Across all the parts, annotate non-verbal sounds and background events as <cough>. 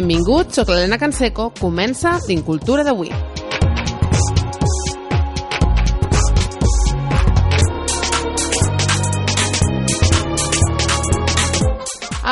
Benvinguts, sóc l'Helena Canseco, comença l'Incultura d'avui.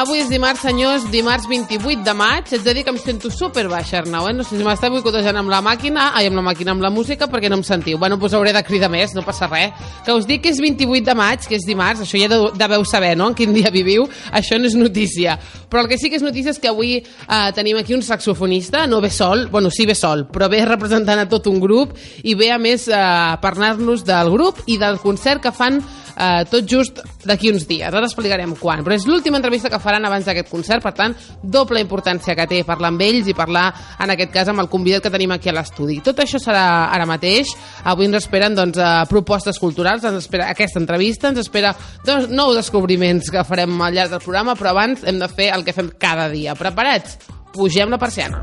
Avui és dimarts, senyors, dimarts 28 de maig. Haig de dir que em sento super baix, Arnau, eh? No sé si m'està boicotejant amb la màquina, ai, amb la màquina, amb la música, perquè no em sentiu. Bueno, doncs hauré de cridar més, no passa res. Que us dic que és 28 de maig, que és dimarts, això ja deveu saber, no?, en quin dia viviu. Això no és notícia. Però el que sí que és notícia és que avui eh, tenim aquí un saxofonista, no ve sol, bueno, sí ve sol, però ve representant a tot un grup i ve a més eh, parlar-nos del grup i del concert que fan eh, tot just d'aquí uns dies. Ara explicarem quan. Però és l'última entrevista que faran abans d'aquest concert, per tant, doble importància que té parlar amb ells i parlar, en aquest cas, amb el convidat que tenim aquí a l'estudi. Tot això serà ara mateix. Avui ens esperen doncs, eh, propostes culturals, ens espera aquesta entrevista, ens espera doncs, nous descobriments que farem al llarg del programa, però abans hem de fer el que fem cada dia. Preparats? Pugem la persiana.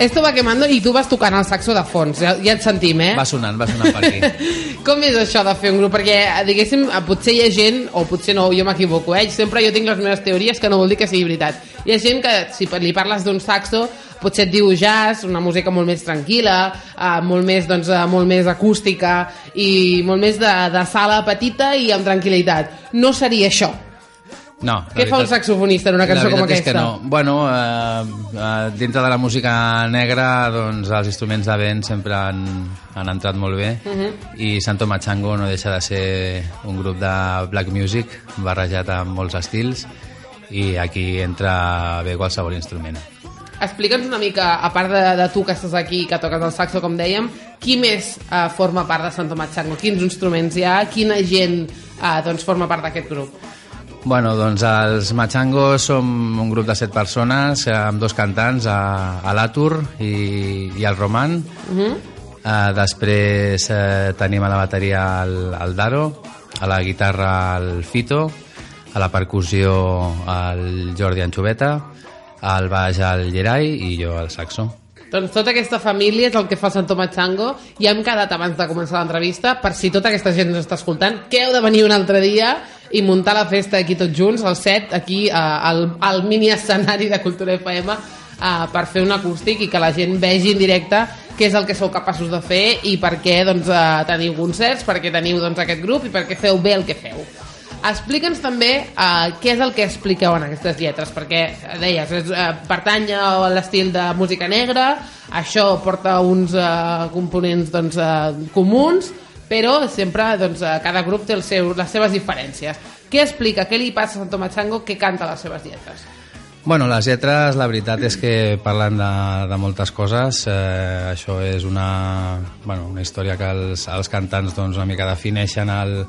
Esto va quemando i tu vas tocant el saxo de fons, ja, ja et sentim, eh? Va sonant, va sonant per aquí. <laughs> Com és això de fer un grup? Perquè, diguéssim, potser hi ha gent, o potser no, jo m'equivoco, eh? Sempre jo tinc les meves teories que no vol dir que sigui veritat. Hi ha gent que, si li parles d'un saxo, potser et diu jazz, una música molt més tranquil·la, eh, molt, més, doncs, eh, molt més acústica i molt més de, de sala petita i amb tranquil·litat. No seria això. No, Què fa un saxofonista en una cançó com aquesta? Que no. Bueno, eh, eh, dintre de la música negra, doncs els instruments de vent sempre han, han entrat molt bé uh Mhm. -huh. i Santo Machango no deixa de ser un grup de black music barrejat amb molts estils i aquí entra bé qualsevol instrument. Explica'ns una mica, a part de, de tu que estàs aquí, que toques el saxo, com dèiem, qui més eh, forma part de Santo Machango? Quins instruments hi ha? Quina gent eh, doncs, forma part d'aquest grup? Bueno, doncs els Machangos som un grup de set persones eh, amb dos cantants, a, a l'Atur i, i el Roman. Uh -huh. eh, després eh, tenim a la bateria el, el Daro, a la guitarra el Fito, a la percussió el Jordi Anxoveta, al baix el Gerai i jo el saxo. Doncs tota aquesta família és el que fa Santo Machango i hem quedat abans de començar l'entrevista per si tota aquesta gent ens està escoltant que heu de venir un altre dia i muntar la festa aquí tots junts, el set aquí eh, al, al mini escenari de Cultura FM eh, per fer un acústic i que la gent vegi en directe què és el que sou capaços de fer i per què doncs, eh, teniu concerts, per què teniu doncs, aquest grup i per què feu bé el que feu. Explica'ns també uh, què és el que expliqueu en aquestes lletres, perquè eh, deies, és, uh, pertany a l'estil de música negra, això porta uns uh, components doncs, uh, comuns, però sempre doncs, cada grup té el seu, les seves diferències. Què explica, què li passa a Santo Machango que canta les seves lletres? Bueno, les lletres, la veritat és que parlen de, de moltes coses. Eh, això és una, bueno, una història que els, els cantants doncs, una mica defineixen el,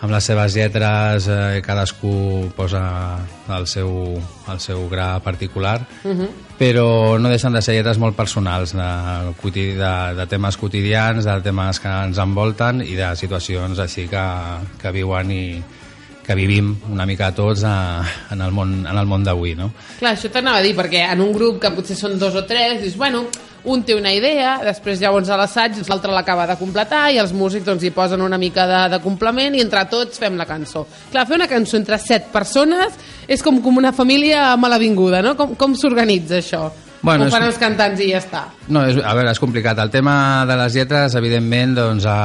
amb les seves lletres, eh, cadascú posa el seu, el seu gra particular, uh -huh. però no deixen de ser lletres molt personals, de, de, de temes quotidians, de temes que ens envolten i de situacions així que, que viuen i que vivim una mica tots a, en el món, en el món d'avui, no? Clar, això t'anava a dir, perquè en un grup que potser són dos o tres, dius, bueno, un té una idea, després llavors a l'assaig l'altre l'acaba de completar i els músics doncs, hi posen una mica de, de complement i entre tots fem la cançó. Clar, fer una cançó entre set persones és com, com una família malavinguda, no? Com, com s'organitza això? Bueno, Ho fan és... els cantants i ja està. No, és, a veure, és complicat. El tema de les lletres, evidentment, doncs, a,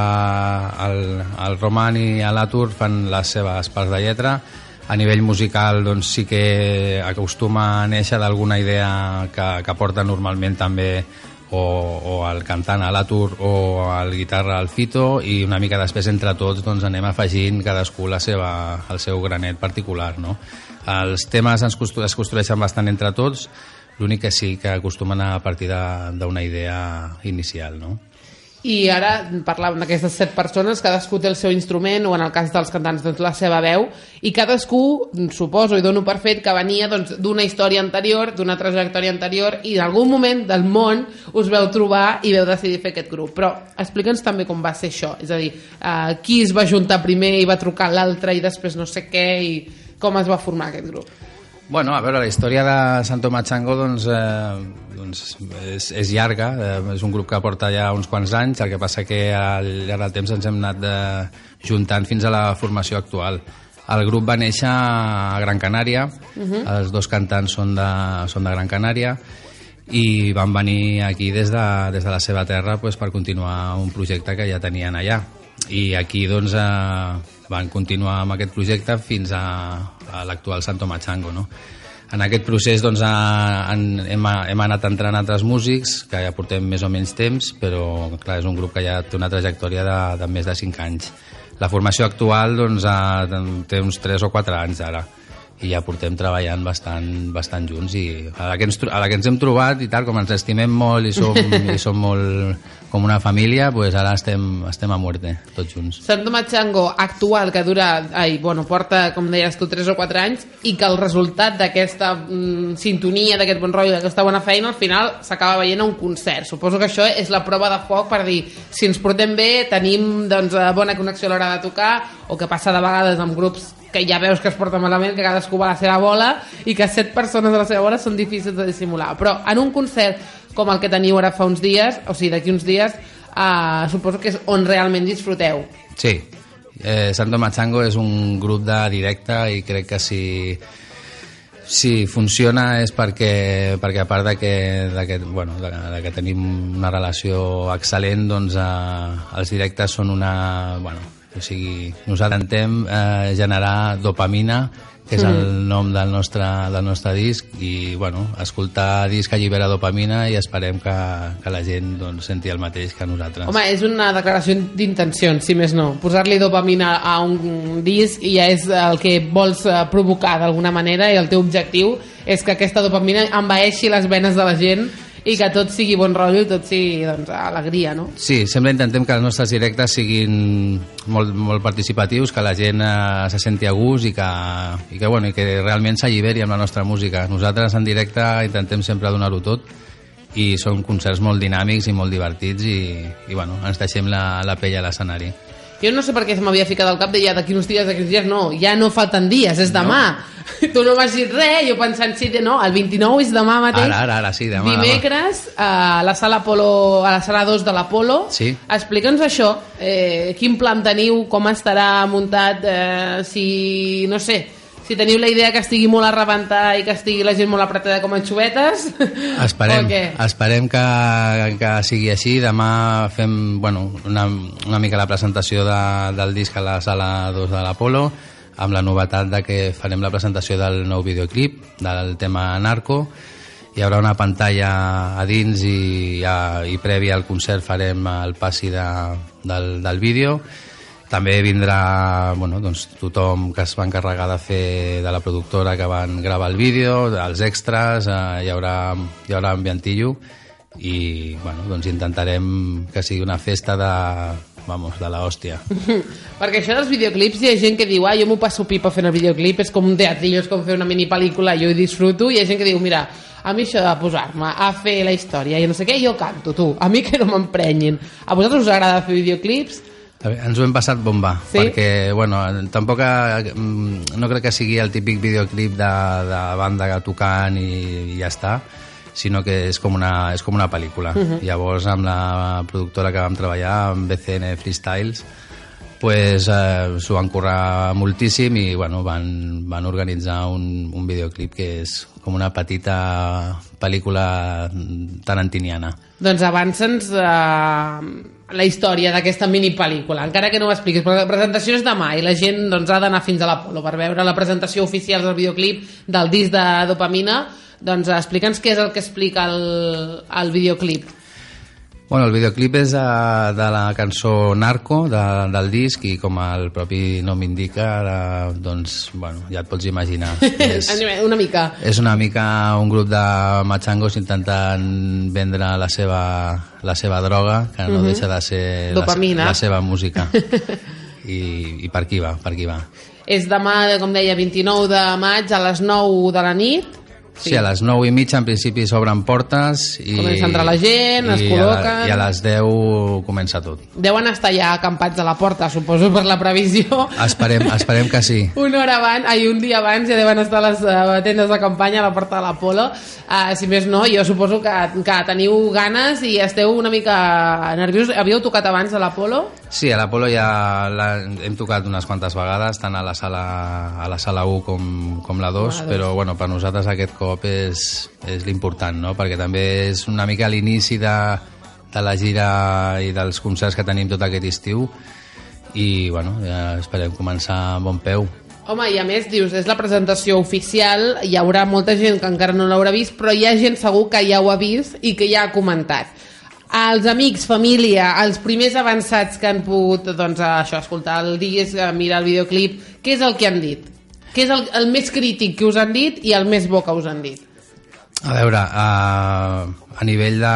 el, el Roman i l'Atur fan les seves parts de lletra. A nivell musical, doncs, sí que acostuma a néixer d'alguna idea que, que porta normalment també o, o el cantant a l'Atur o el guitarra al Fito i una mica després entre tots doncs, anem afegint cadascú la seva, el seu granet particular. No? Els temes es construeixen bastant entre tots, L'únic que sí que acostumen a partir d'una idea inicial, no? I ara parlàvem d'aquestes set persones, cadascú té el seu instrument, o en el cas dels cantants, doncs, la seva veu, i cadascú, suposo i dono per fet, que venia doncs, d'una doncs, història anterior, d'una trajectòria anterior, i en algun moment del món us veu trobar i veu decidir fer aquest grup. Però explica'ns també com va ser això, és a dir, eh, qui es va juntar primer i va trucar l'altre i després no sé què, i com es va formar aquest grup. Bueno, a veure, la història de Santo Machango doncs, eh, doncs és, és llarga, eh, és un grup que porta ja uns quants anys, el que passa que al llarg del temps ens hem anat de, juntant fins a la formació actual. El grup va néixer a Gran Canària, uh -huh. els dos cantants són de, són de Gran Canària, i van venir aquí des de, des de la seva terra pues, per continuar un projecte que ja tenien allà i aquí doncs eh, van continuar amb aquest projecte fins a, a l'actual Santo Machango no? en aquest procés doncs, a, en, hem, hem anat entrant altres músics que ja portem més o menys temps però clar, és un grup que ja té una trajectòria de, de més de 5 anys la formació actual doncs, a, té uns 3 o 4 anys ara i ja portem treballant bastant, bastant junts i a la, que ens, a la que ens hem trobat i tal, com ens estimem molt i som, i som molt com una família, pues ara estem, estem a muerte, tots junts. Santo Machango actual, que dura, ai, bueno, porta, com deies tu, 3 o 4 anys, i que el resultat d'aquesta mm, sintonia, d'aquest bon rotllo, d'aquesta bona feina, al final s'acaba veient a un concert. Suposo que això és la prova de foc per dir, si ens portem bé, tenim doncs, bona connexió a l'hora de tocar, o que passa de vegades amb grups que ja veus que es porta malament, que cadascú va a la seva bola i que set persones a la seva bola són difícils de dissimular. Però en un concert com el que teniu ara fa uns dies, o sigui, d'aquí uns dies, eh, suposo que és on realment disfruteu. Sí, eh, Santo Machango és un grup de directe i crec que si si funciona és perquè, perquè a part de que, de que, bueno, de, de que tenim una relació excel·lent, doncs eh, els directes són una... Bueno, o sigui, nosaltres intentem eh, generar dopamina que és el mm. nom del nostre, del nostre disc i bueno, escoltar disc allibera dopamina i esperem que, que la gent doncs, senti el mateix que nosaltres. Home, és una declaració d'intencions, si més no. Posar-li dopamina a un disc ja és el que vols eh, provocar d'alguna manera i el teu objectiu és que aquesta dopamina envaeixi les venes de la gent i que tot sigui bon rotllo i tot sigui doncs, alegria, no? Sí, sempre intentem que els nostres directes siguin molt, molt participatius, que la gent eh, se senti a gust i que, i que, bueno, i que realment s'alliberi amb la nostra música. Nosaltres en directe intentem sempre donar-ho tot i són concerts molt dinàmics i molt divertits i, i bueno, ens deixem la, la pell a l'escenari. Jo no sé per què se m'havia ficat al cap de ja d'aquí uns dies, d'aquí uns dies, no, ja no falten dies, és demà. No. <laughs> Tu no m'has dit res, jo pensant, sí, no, el 29 és demà mateix. Ara, ara, ara sí, demà. Dimecres, a la sala Apolo, a la sala 2 de l'Apolo. Sí. Explica'ns això, eh, quin plan teniu, com estarà muntat, eh, si, no sé, si teniu la idea que estigui molt a rebentar i que estigui la gent molt apretada com a xubetes <laughs> esperem, esperem que, que sigui així. Demà fem bueno, una, una mica la presentació de, del disc a la sala 2 de l'Apolo amb la novetat de que farem la presentació del nou videoclip del tema Narco. Hi haurà una pantalla a dins i, i previ al concert farem el passi de, del, del vídeo també vindrà bueno, doncs, tothom que es va encarregar de fer de la productora que van gravar el vídeo, els extras, eh, hi, haurà, hi haurà ambientillo i bueno, doncs intentarem que sigui una festa de, vamos, de la hòstia. <laughs> Perquè això dels videoclips hi ha gent que diu ah, jo m'ho passo pipa fent el videoclip, és com un teatrillo, és com fer una mini pel·lícula, jo hi disfruto, i hi ha gent que diu, mira, a mi això de posar-me a fer la història i no sé què, jo canto, tu, a mi que no m'emprenyin. A vosaltres us agrada fer videoclips? Ens ho hem passat bomba, Sí? perquè, bueno, tampoc eh, mm, no crec que sigui el típic videoclip de, de banda tocant i, i ja està, sinó que és com una, és com una pel·lícula. Llavors, amb la productora que vam treballar, amb BCN Freestyles, pues, eh, s'ho van currar moltíssim i bueno, van, van organitzar un, un videoclip que és com una petita pel·lícula tarantiniana. Doncs avança'ns eh, la història d'aquesta minipel·lícula, encara que no ho expliquis, però la presentació és demà i la gent doncs, ha d'anar fins a l'Apolo per veure la presentació oficial del videoclip del disc de dopamina. Doncs explica'ns què és el que explica el, el videoclip. Bueno, el videoclip és de, de la cançó Narco, de, del disc, i com el propi nom indica, ara, doncs, bueno, ja et pots imaginar. <laughs> és, Una mica. és una mica un grup de machangos intentant vendre la seva, la seva droga, que no deixa de ser la, la seva música. <laughs> I, I per aquí va, per aquí va. És demà, com deia, 29 de maig a les 9 de la nit. Sí, a les 9 i mitja en principi s'obren portes i... Comença a entrar la gent, es i col·loquen. A, la, I a les 10 comença tot. Deuen estar ja acampats a la porta, suposo, per la previsió. Esperem, esperem que sí. <laughs> Una hora abans, ai, un dia abans ja deuen estar les uh, tendes de campanya a la porta de l'Apolo. Uh, si més no, jo suposo que, que teniu ganes i esteu una mica nerviosos. Havíeu tocat abans a l'Apolo? Sí, a l'Apolo ja la, hem tocat unes quantes vegades, tant a la sala, a la sala 1 com, com la 2, dos. però bueno, per nosaltres aquest cop és, és l'important, no? perquè també és una mica l'inici de, de la gira i dels concerts que tenim tot aquest estiu i bueno, ja esperem començar amb bon peu. Home, i a més, dius, és la presentació oficial, hi haurà molta gent que encara no l'haurà vist, però hi ha gent segur que ja ho ha vist i que ja ha comentat. Els amics, família, els primers avançats que han pogut doncs, això, escoltar el disc, eh, mirar el videoclip, què és el que han dit? Què és el, el més crític que us han dit i el més bo que us han dit? A veure, a, a nivell de,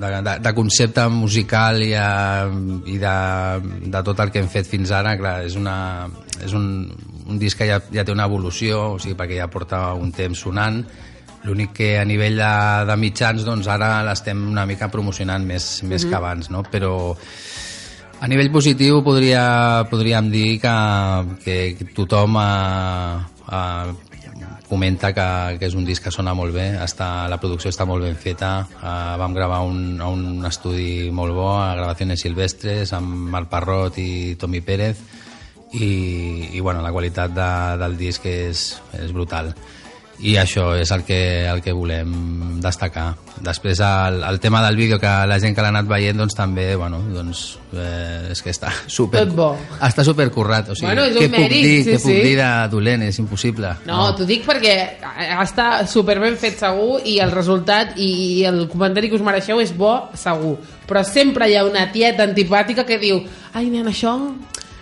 de, de, concepte musical i, a, i de, de tot el que hem fet fins ara, clar, és, una, és un, un disc que ja, ja té una evolució, o sigui, perquè ja porta un temps sonant, l'únic que a nivell de, de mitjans doncs ara l'estem una mica promocionant més, més que abans, no? però a nivell positiu podria, podríem dir que, que tothom ha, ha, comenta que, que és un disc que sona molt bé, està, la producció està molt ben feta, uh, vam gravar un, a un estudi molt bo, a Gravaciones Silvestres, amb Marc Parrot i Tomi Pérez, i, i bueno, la qualitat de, del disc és, és brutal i això és el que, el que volem destacar. Després el, el tema del vídeo, que la gent que l'ha anat veient doncs també, bueno, doncs eh, és que està super... Tot bo. Està super currat, o sigui, Bueno, què puc mèrit, dir, sí, què puc sí. dir de dolent? És impossible. No, t'ho dic perquè està super ben fet segur i el resultat i, i el comentari que us mereixeu és bo segur. Però sempre hi ha una tieta antipàtica que diu ai, nen, això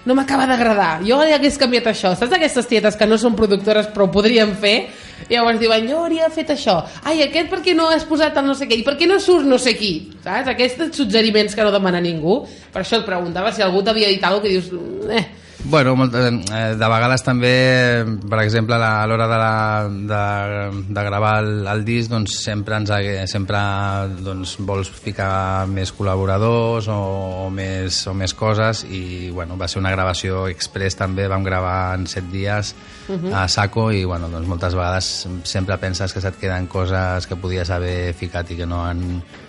no m'acaba d'agradar. Jo ja hagués canviat això. Saps aquestes tietes que no són productores però ho podrien fer? I llavors diuen, jo hauria fet això. Ai, aquest per què no has posat el no sé què? I per què no surt no sé qui? Saps? Aquests suggeriments que no demana ningú. Per això et preguntava si algú t'havia dit alguna que dius... Eh, Bueno, molt, eh, de vegades també, per exemple, a la- a l'hora de, la, de, de gravar el, el disc, doncs sempre, ens, sempre doncs, vols ficar més col·laboradors o, o, més, o més coses i bueno, va ser una gravació express també, vam gravar en set dies a saco i bueno, doncs moltes vegades sempre penses que se't queden coses que podies haver ficat i que no han,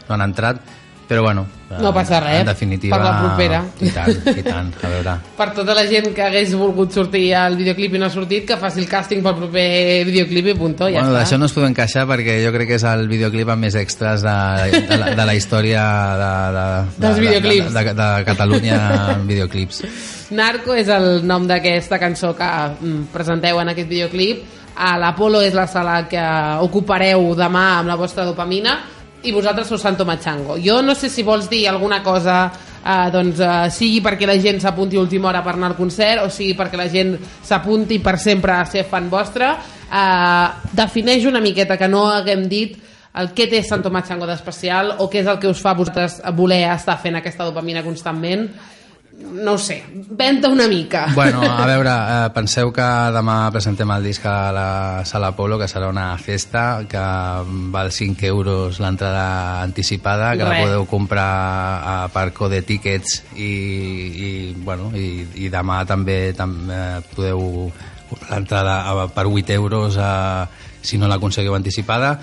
no han entrat però bueno, No passa res, en definitiva per la propera. i tant, i tant, a veure <laughs> per tota la gent que hagués volgut sortir al videoclip i no ha sortit, que faci el càsting pel proper videoclip i punto, ja bueno, està. d'això no es podem queixar perquè jo crec que és el videoclip amb més extras de, de, la, de la història de, de, de, Dels videoclips. de, de, de, de Catalunya en videoclips. Narco és el nom d'aquesta cançó que mm, presenteu en aquest videoclip. A l'Apolo és la sala que ocupareu demà amb la vostra dopamina i vosaltres sou Santo Machango. Jo no sé si vols dir alguna cosa eh, doncs, eh, sigui perquè la gent s'apunti a última hora per anar al concert o sigui perquè la gent s'apunti per sempre a ser fan vostre. Eh, defineix una miqueta que no haguem dit el què té Santo Machango d'especial o què és el que us fa vosaltres voler estar fent aquesta dopamina constantment no ho sé, venta una mica. Bueno, a <laughs> veure, eh, penseu que demà presentem el disc a la Sala Polo, que serà una festa que val 5 euros l'entrada anticipada, que Res. la podeu comprar a Parco de Tickets i, i, bueno, i, i demà també, també eh, podeu comprar l'entrada a- per 8 euros eh, si no l'aconseguiu anticipada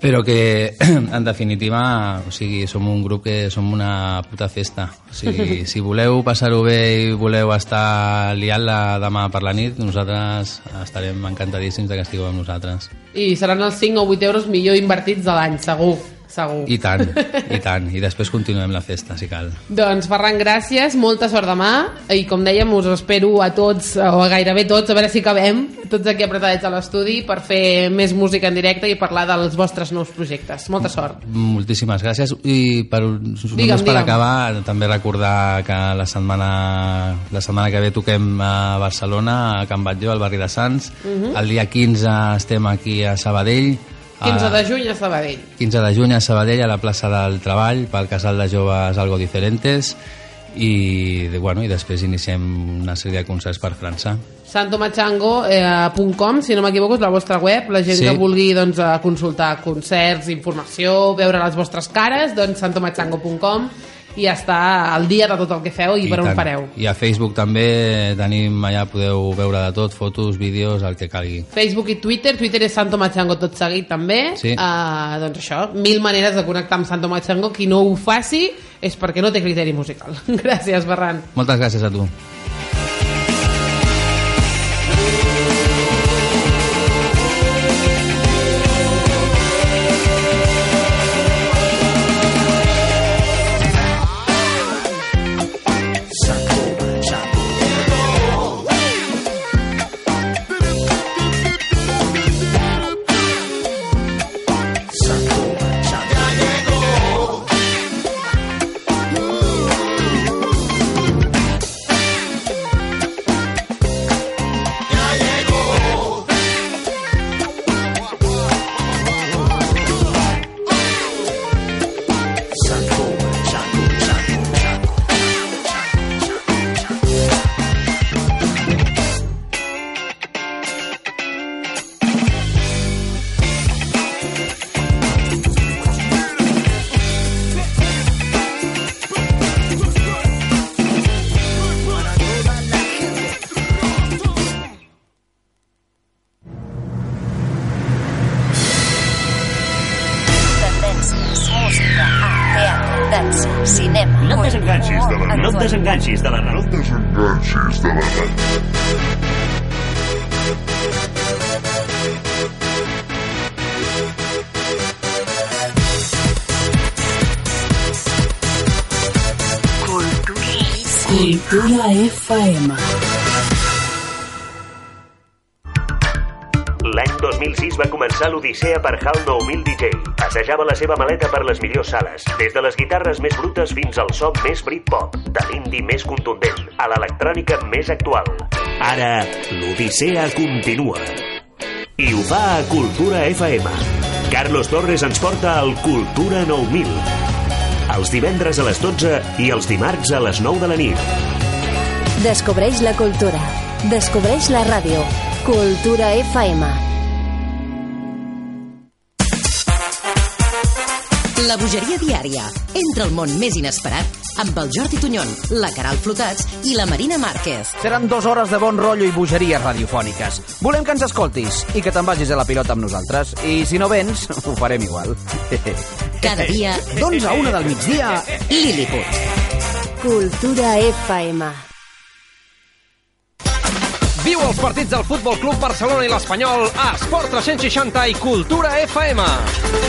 però que <clears throat> en definitiva o sigui, som un grup que som una puta festa o sigui, <laughs> si voleu passar-ho bé i voleu estar liant-la demà per la nit nosaltres estarem encantadíssims de que estigueu amb nosaltres I seran els 5 o 8 euros millor invertits de l'any, segur. Segur. i tant, <laughs> i tant i després continuem la festa si cal Doncs Ferran, gràcies, molta sort demà i com dèiem us espero a tots o a gairebé tots, a veure si acabem tots aquí apretadets a l'estudi per fer més música en directe i parlar dels vostres nous projectes. Molta sort. moltíssimes gràcies i per, només per digue'm. acabar també recordar que la setmana, la setmana que ve toquem a Barcelona a Can Batlló, al barri de Sants Mhm. el dia 15 estem aquí a Sabadell 15 a- de juny a Sabadell. 15 de juny a Sabadell, a la plaça del Treball, pel casal de joves Algo Diferentes, i, bueno, i després iniciem una sèrie de concerts per França. santomachango.com, si no m'equivoco, és la vostra web. La gent Sí. que vulgui doncs, eh, consultar concerts, informació, veure les vostres cares, doncs santomachango.com i està al dia de tot el que feu i, per on tant. fareu. I a Facebook també tenim, allà podeu veure de tot, fotos, vídeos, el que calgui. Facebook i Twitter, Twitter és Santo Machango tot seguit també Sí. uh, doncs això, mil maneres de connectar amb Santo Machango qui no ho faci és perquè no té criteri musical <laughs> gràcies Ferran Moltes gràcies a tu. Cultura FM. L'any 2006 va començar l'Odissea per HAL 9000 DJ. Assajava la seva maleta per les millors sales, des de les guitarres més brutes fins al so més Britpop, de l'indie més contundent, a l'electrònica més actual. Ara, l'Odissea continua. I ho fa a Cultura FM. Carlos Torres ens porta al Cultura 9000. Els divendres a les 12 i els dimarts a les 9 de la nit. Descobreix la cultura. Descobreix la ràdio. Cultura FM. La bogeria diària. Entra al món més inesperat amb el Jordi Tunyon, la Caral Flotats i la Marina Márquez. Seran dues hores de bon rotllo i bogeries radiofòniques. Volem que ens escoltis i que te'n vagis a la pilota amb nosaltres. I si no vens, ho farem igual. <laughs> Cada dia, d'11 a 1 del migdia, Lilliput. Cultura FM. Viu els partits del Futbol Club Barcelona i l'Espanyol a Esport 360 i Cultura FM.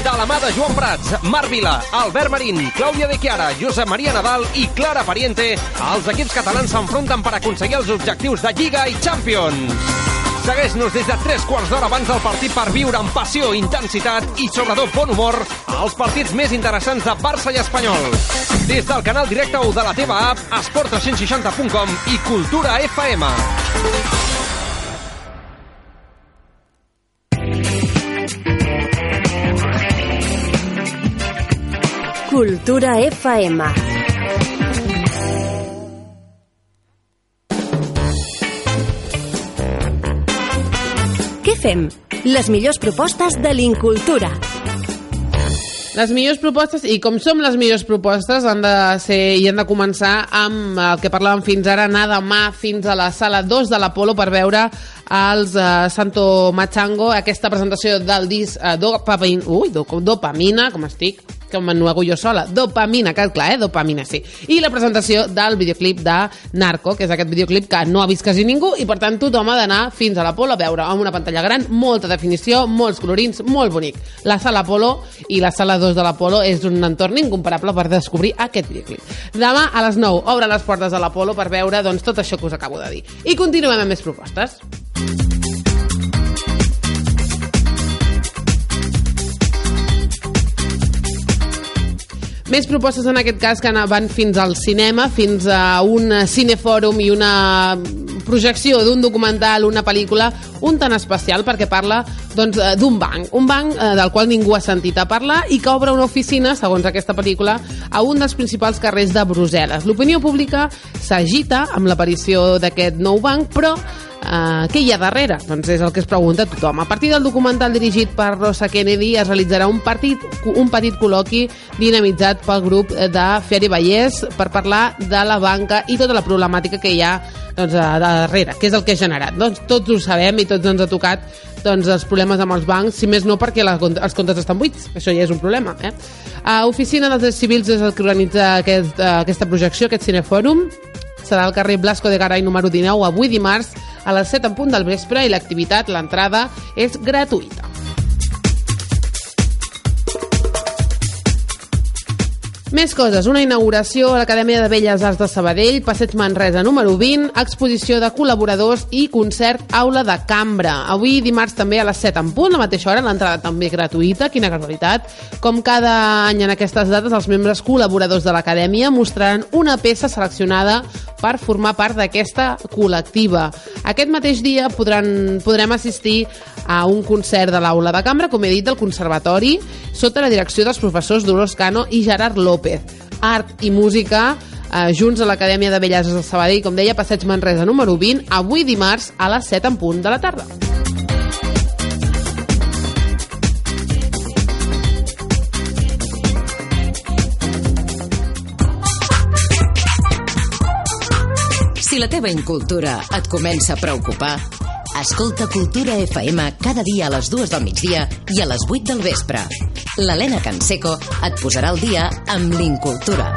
De la mà de Joan Prats, Marc Vila, Albert Marín, Clàudia de Chiara, Josep Maria Nadal i Clara Pariente, els equips catalans s'enfronten per aconseguir els objectius de Lliga i Champions. Segueix-nos des de 3 quarts d'hora abans del partit per viure amb passió, intensitat i sobretot bon humor els partits més interessants de Barça i Espanyol. Des del canal directe o de la teva app, esport360.com i Cultura FM. Cultura FM. FM. Les millors propostes de l'incultura. Les millors propostes, i com som les millors propostes, han de ser i han de començar amb el que parlàvem fins ara, anar demà fins a la sala 2 de l'Apolo per veure els uh, Santo Machango, aquesta presentació del disc uh, Dopamina, ui, do, Dopamina, com estic, que m'ennuego jo sola, Dopamina, que clar, eh? Dopamina, sí. I la presentació del videoclip de Narco, que és aquest videoclip que no ha vist quasi ningú i per tant tothom ha d'anar fins a l'Apolo a veure amb una pantalla gran, molta definició, molts colorins, molt bonic. La sala Apolo i la sala 2 de l'Apolo és un entorn incomparable per descobrir aquest videoclip. Demà a les 9 obre les portes de l'Apolo per veure doncs, tot això que us acabo de dir. I continuem amb més propostes. Més propostes en aquest cas que van fins al cinema, fins a un cinefòrum i una projecció d'un documental, una pel·lícula, un tan especial perquè parla doncs, eh, d'un banc, un banc eh, del qual ningú ha sentit a parlar i que obre una oficina, segons aquesta pel·lícula, a un dels principals carrers de Brussel·les. L'opinió pública s'agita amb l'aparició d'aquest nou banc, però Uh, què hi ha darrere? Doncs és el que es pregunta tothom. A partir del documental dirigit per Rosa Kennedy es realitzarà un, partit, un petit col·loqui dinamitzat pel grup de Fieri Vallès per parlar de la banca i tota la problemàtica que hi ha doncs, a darrere, que és el que ha generat. Doncs tots ho sabem i tots ens ha tocat doncs, els problemes amb els bancs, si més no perquè la, els comptes estan buits, això ja és un problema. Eh? A Oficina dels Drets Civils és el que organitza aquest, uh, aquesta projecció, aquest cinefòrum, serà al carrer Blasco de Garay número 19 avui dimarts a les 7 en punt del vespre i l'activitat, l'entrada, és gratuïta. Més coses, una inauguració a l'Acadèmia de Belles Arts de Sabadell, Passeig Manresa número 20, exposició de col·laboradors i concert Aula de Cambra. Avui dimarts també a les 7 en punt, a la mateixa hora, l'entrada també gratuïta, quina casualitat. Com cada any en aquestes dates, els membres col·laboradors de l'Acadèmia mostraran una peça seleccionada per formar part d'aquesta col·lectiva. Aquest mateix dia podran, podrem assistir a un concert de l'Aula de Cambra, com he dit, del Conservatori, sota la direcció dels professors Dolors Cano i Gerard López. Art i música eh, junts a l'Acadèmia de Belles Arts de Sabadell, com deia, Passeig Manresa número 20, avui dimarts a les 7 en punt de la tarda. Si la teva incultura et comença a preocupar, escolta Cultura FM cada dia a les dues del migdia i a les 8 del vespre. L'Helena Canseco et posarà al dia amb l'incultura.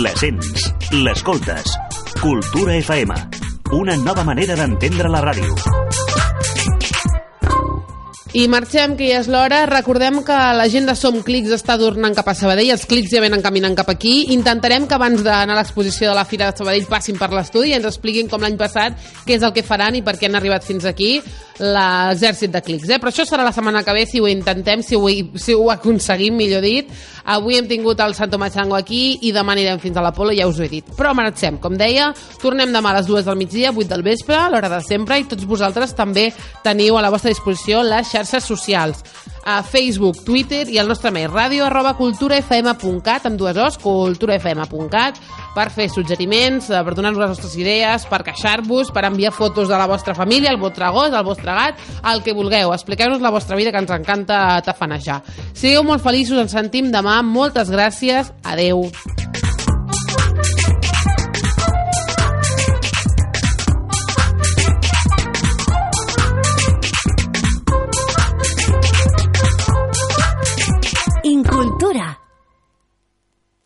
La sents, l'escoltes. Cultura FM. Una nova manera d'entendre la ràdio. I marxem, que ja és l'hora. Recordem que la gent de Som Clics està tornant cap a Sabadell, els clics ja venen caminant cap aquí. Intentarem que abans d'anar a l'exposició de la Fira de Sabadell passin per l'estudi i ens expliquin com l'any passat què és el que faran i per què han arribat fins aquí l'exèrcit de clics. Eh? Però això serà la setmana que ve si ho intentem, si ho, si ho aconseguim, millor dit. Avui hem tingut el Santo Machango aquí i demà anirem fins a l'Apolo, ja us ho he dit. Però marxem, com deia, tornem demà a les dues del migdia, 8 del vespre, a l'hora de sempre, i tots vosaltres també teniu a la vostra disposició les xarxes socials a Facebook, Twitter i al nostre mail ràdio arroba culturafm.cat amb dues os, culturafm.cat per fer suggeriments, eh, per donar-nos les vostres idees, per queixar-vos, per enviar fotos de la vostra família, el vostre gos, el vostre gat, el que vulgueu. Expliqueu-nos la vostra vida, que ens encanta tafanejar. Sigueu molt feliços, ens sentim demà. Moltes gràcies. Adeu.